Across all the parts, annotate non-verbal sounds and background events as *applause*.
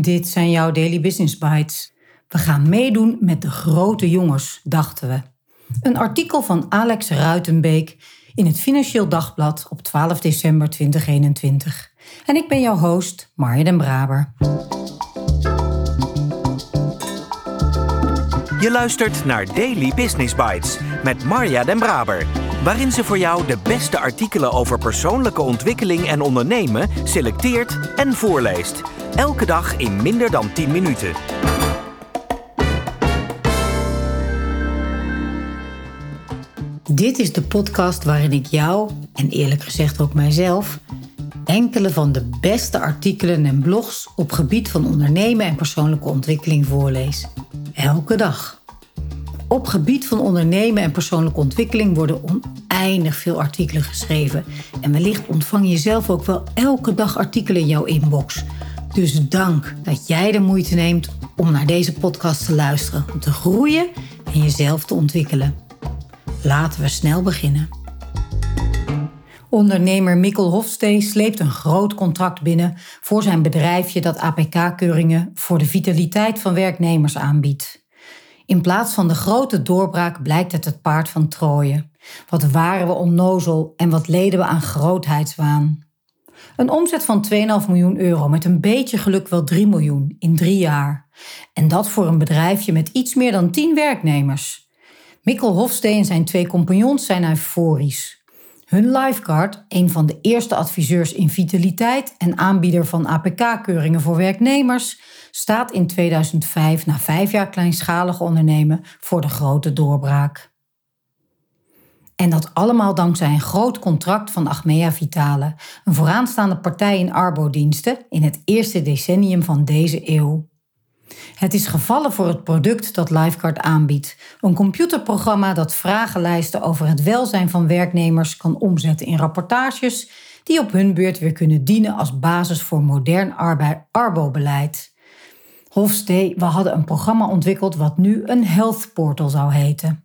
Dit zijn jouw Daily Business Bites. We gaan meedoen met de grote jongens, dachten we. Een artikel van Alex Ruitenbeek in het Financieel Dagblad op 12 december 2021. En ik ben jouw host, Marja den Braber. Je luistert naar Daily Business Bites met Marja den Braber waarin ze voor jou de beste artikelen over persoonlijke ontwikkeling en ondernemen selecteert en voorleest. Elke dag in minder dan 10 minuten. Dit is de podcast waarin ik jou, en eerlijk gezegd ook mijzelf, enkele van de beste artikelen en blogs op gebied van ondernemen en persoonlijke ontwikkeling voorlees. Elke dag. Op gebied van ondernemen en persoonlijke ontwikkeling worden oneindig veel artikelen geschreven. En wellicht ontvang je zelf ook wel elke dag artikelen in jouw inbox. Dus dank dat jij de moeite neemt om naar deze podcast te luisteren, om te groeien en jezelf te ontwikkelen. Laten we snel beginnen. Ondernemer Mikkel Hofstee sleept een groot contract binnen voor zijn bedrijfje dat APK-keuringen voor de vitaliteit van werknemers aanbiedt. In plaats van de grote doorbraak blijkt het het paard van Troje. Wat waren we onnozel en wat leden we aan grootheidswaan. Een omzet van 2,5 miljoen euro met een beetje geluk wel 3 miljoen in drie jaar. En dat voor een bedrijfje met iets meer dan 10 werknemers. Mikkel Hofstee en zijn twee compagnons zijn euforisch. Hun Lifeguard, een van de eerste adviseurs in vitaliteit en aanbieder van APK-keuringen voor werknemers, staat in 2005 na vijf jaar kleinschalig ondernemen voor de grote doorbraak. En dat allemaal dankzij een groot contract van Achmea Vitale, een vooraanstaande partij in arbodiensten in het eerste decennium van deze eeuw. Het is gevallen voor het product dat Lifeguard aanbiedt. Een computerprogramma dat vragenlijsten over het welzijn van werknemers kan omzetten in rapportages die op hun beurt weer kunnen dienen als basis voor modern arbobeleid. Hofstee, we hadden een programma ontwikkeld wat nu een health portal zou heten.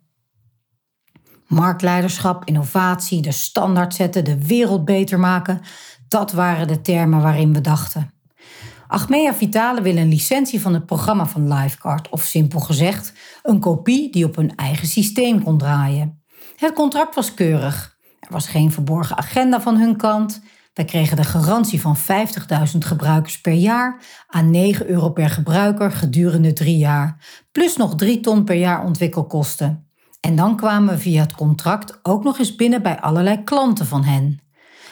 Marktleiderschap, innovatie, de standaard zetten, de wereld beter maken, dat waren de termen waarin we dachten. Achmea Vitale wil een licentie van het programma van Lifecard, of simpel gezegd, een kopie die op hun eigen systeem kon draaien. Het contract was keurig. Er was geen verborgen agenda van hun kant. Wij kregen de garantie van 50.000 gebruikers per jaar aan 9 euro per gebruiker gedurende drie jaar, plus nog 3 ton per jaar ontwikkelkosten. En dan kwamen we via het contract ook nog eens binnen bij allerlei klanten van hen.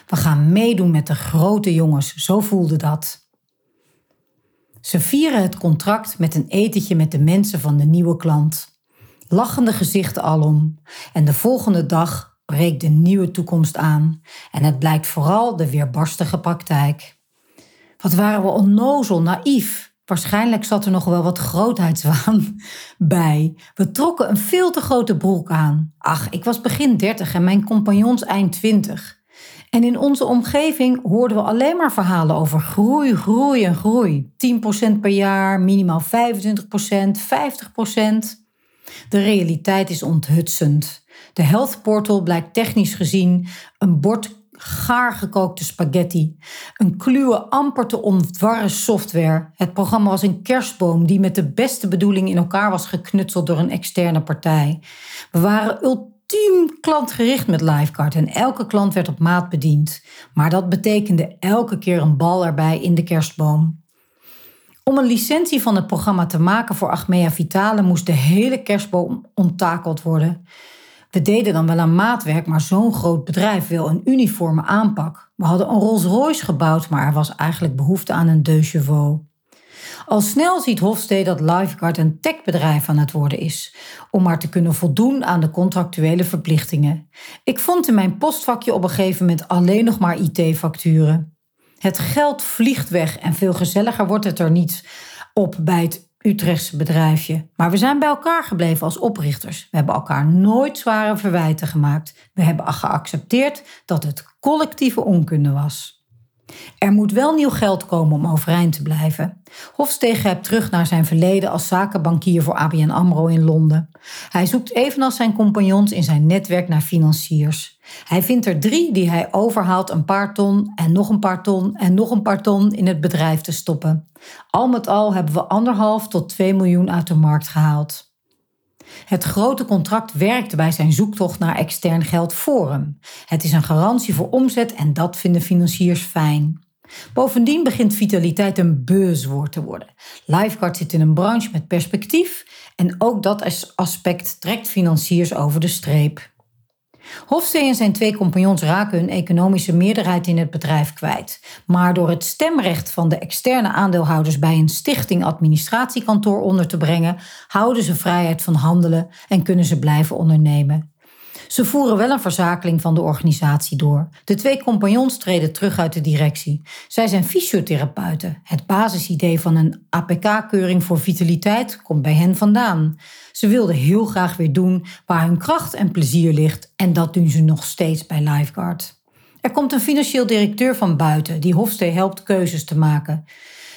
We gaan meedoen met de grote jongens, zo voelde dat. Ze vieren het contract met een etentje met de mensen van de nieuwe klant. Lachende gezichten alom. En de volgende dag breekt de nieuwe toekomst aan. En het blijkt vooral de weerbarstige praktijk. Wat waren we onnozel, naïef. Waarschijnlijk zat er nog wel wat grootheidswaan *laughs* bij. We trokken een veel te grote broek aan. Ach, ik was begin dertig en mijn compagnons eind twintig. En in onze omgeving hoorden we alleen maar verhalen over groei, groei en groei. 10% per jaar, minimaal 25%, 50%. De realiteit is onthutsend. De Health Portal blijkt technisch gezien een bord gaar gekookte spaghetti. Een kluwe amper te ontwarren software. Het programma was een kerstboom die met de beste bedoeling in elkaar was geknutseld door een externe partij. We waren ultiem klantgericht met Livecard en elke klant werd op maat bediend. Maar dat betekende elke keer een bal erbij in de kerstboom. Om een licentie van het programma te maken voor Achmea Vitale moest de hele kerstboom onttakeld worden. We deden dan wel aan maatwerk, maar zo'n groot bedrijf wil een uniforme aanpak. We hadden een Rolls Royce gebouwd, maar er was eigenlijk behoefte aan een deux. Al snel ziet Hofstede dat Lifeguard een techbedrijf aan het worden is, om maar te kunnen voldoen aan de contractuele verplichtingen. Ik vond in mijn postvakje op een gegeven moment alleen nog maar IT-facturen. Het geld vliegt weg en veel gezelliger wordt het er niet op bij het Utrechtse bedrijfje. Maar we zijn bij elkaar gebleven als oprichters. We hebben elkaar nooit zware verwijten gemaakt. We hebben geaccepteerd dat het collectieve onkunde was. Er moet wel nieuw geld komen om overeind te blijven. Hofstee grijpt terug naar zijn verleden als zakenbankier voor ABN AMRO in Londen. Hij zoekt evenals zijn compagnons in zijn netwerk naar financiers. Hij vindt er drie die hij overhaalt een paar ton en nog een paar ton en nog een paar ton in het bedrijf te stoppen. Al met al hebben we anderhalf tot 2 miljoen uit de markt gehaald. Het grote contract werkt bij zijn zoektocht naar extern geld voor hem. Het is een garantie voor omzet en dat vinden financiers fijn. Bovendien begint vitaliteit een buzzwoord te worden. Lifeguard zit in een branche met perspectief en ook dat aspect trekt financiers over de streep. Hofstee en zijn twee compagnons raken hun economische meerderheid in het bedrijf kwijt. Maar door het stemrecht van de externe aandeelhouders bij een stichting administratiekantoor onder te brengen, houden ze vrijheid van handelen en kunnen ze blijven ondernemen. Ze voeren wel een verzakeling van de organisatie door. De twee compagnons treden terug uit de directie. Zij zijn fysiotherapeuten. Het basisidee van een APK-keuring voor vitaliteit komt bij hen vandaan. Ze wilden heel graag weer doen waar hun kracht en plezier ligt en dat doen ze nog steeds bij Lifeguard. Er komt een financieel directeur van buiten die Hofstee helpt keuzes te maken.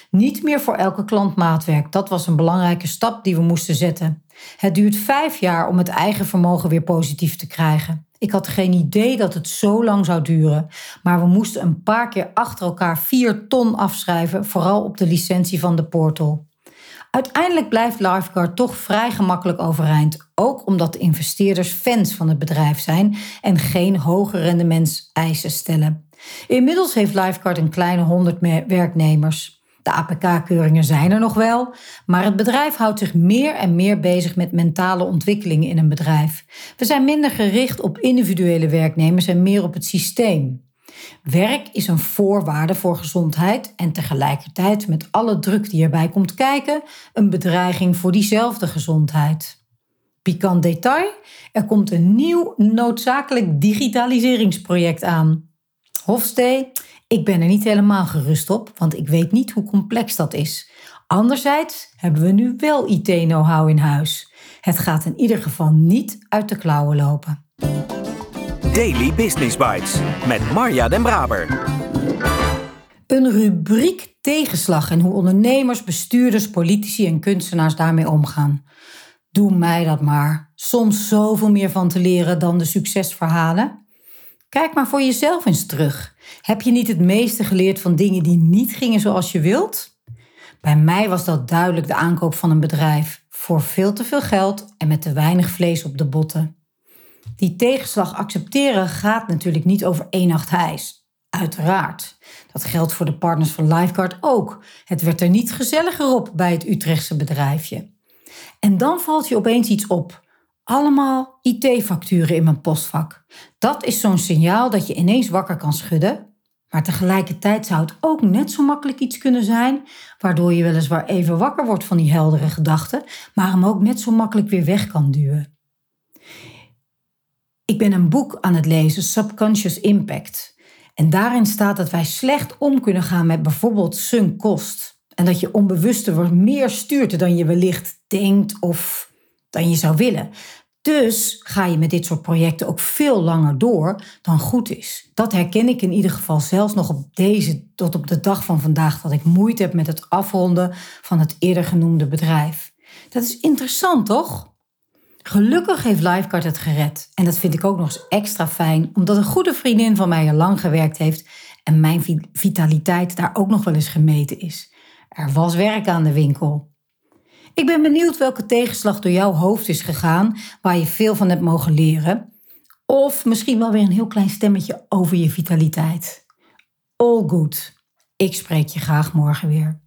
Niet meer voor elke klant maatwerk. Dat was een belangrijke stap die we moesten zetten. Het duurt vijf jaar om het eigen vermogen weer positief te krijgen. Ik had geen idee dat het zo lang zou duren, maar we moesten een paar keer achter elkaar vier ton afschrijven, vooral op de licentie van de portal. Uiteindelijk blijft Lifeguard toch vrij gemakkelijk overeind, ook omdat de investeerders fans van het bedrijf zijn en geen hoge rendementseisen stellen. Inmiddels heeft Lifeguard een kleine 100 werknemers. De APK-keuringen zijn er nog wel, maar het bedrijf houdt zich meer en meer bezig met mentale ontwikkelingen in een bedrijf. We zijn minder gericht op individuele werknemers en meer op het systeem. Werk is een voorwaarde voor gezondheid en tegelijkertijd met alle druk die erbij komt kijken, een bedreiging voor diezelfde gezondheid. Pikant detail: er komt een nieuw noodzakelijk digitaliseringsproject aan. Hofstee ik ben er niet helemaal gerust op, want ik weet niet hoe complex dat is. Anderzijds hebben we nu wel IT-know-how in huis. Het gaat in ieder geval niet uit de klauwen lopen. Daily Business Bites met Marja Den Braber. Een rubriek tegenslag en hoe ondernemers, bestuurders, politici en kunstenaars daarmee omgaan. Doe mij dat maar. Soms zoveel meer van te leren dan de succesverhalen. Kijk maar voor jezelf eens terug. Heb je niet het meeste geleerd van dingen die niet gingen zoals je wilt? Bij mij was dat duidelijk de aankoop van een bedrijf voor veel te veel geld en met te weinig vlees op de botten. Die tegenslag accepteren gaat natuurlijk niet over één nacht hijs. Uiteraard. Dat geldt voor de partners van Lifeguard ook. Het werd er niet gezelliger op bij het Utrechtse bedrijfje. En dan valt je opeens iets op allemaal IT-facturen in mijn postvak. Dat is zo'n signaal dat je ineens wakker kan schudden. Maar tegelijkertijd zou het ook net zo makkelijk iets kunnen zijn, waardoor je weliswaar even wakker wordt van die heldere gedachten, maar hem ook net zo makkelijk weer weg kan duwen. Ik ben een boek aan het lezen, Subconscious Impact. En daarin staat dat wij slecht om kunnen gaan met bijvoorbeeld sunk kost. En dat je onbewuster meer stuurt dan je wellicht denkt of dan je zou willen. Dus ga je met dit soort projecten ook veel langer door dan goed is. Dat herken ik in ieder geval zelfs nog op deze, tot op de dag van vandaag, dat ik moeite heb met het afronden van het eerder genoemde bedrijf. Dat is interessant, toch? Gelukkig heeft Lifeguard het gered. En dat vind ik ook nog eens extra fijn, omdat een goede vriendin van mij er lang gewerkt heeft en mijn vitaliteit daar ook nog wel eens gemeten is. Er was werk aan de winkel. Ik ben benieuwd welke tegenslag door jouw hoofd is gegaan, waar je veel van hebt mogen leren. Of misschien wel weer een heel klein stemmetje over je vitaliteit. All good. Ik spreek je graag morgen weer.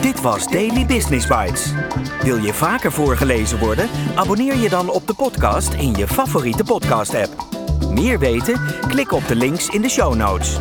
Dit was Daily Business Bites. Wil je vaker voorgelezen worden? Abonneer je dan op de podcast in je favoriete podcast-app. Meer weten? Klik op de links in de show notes.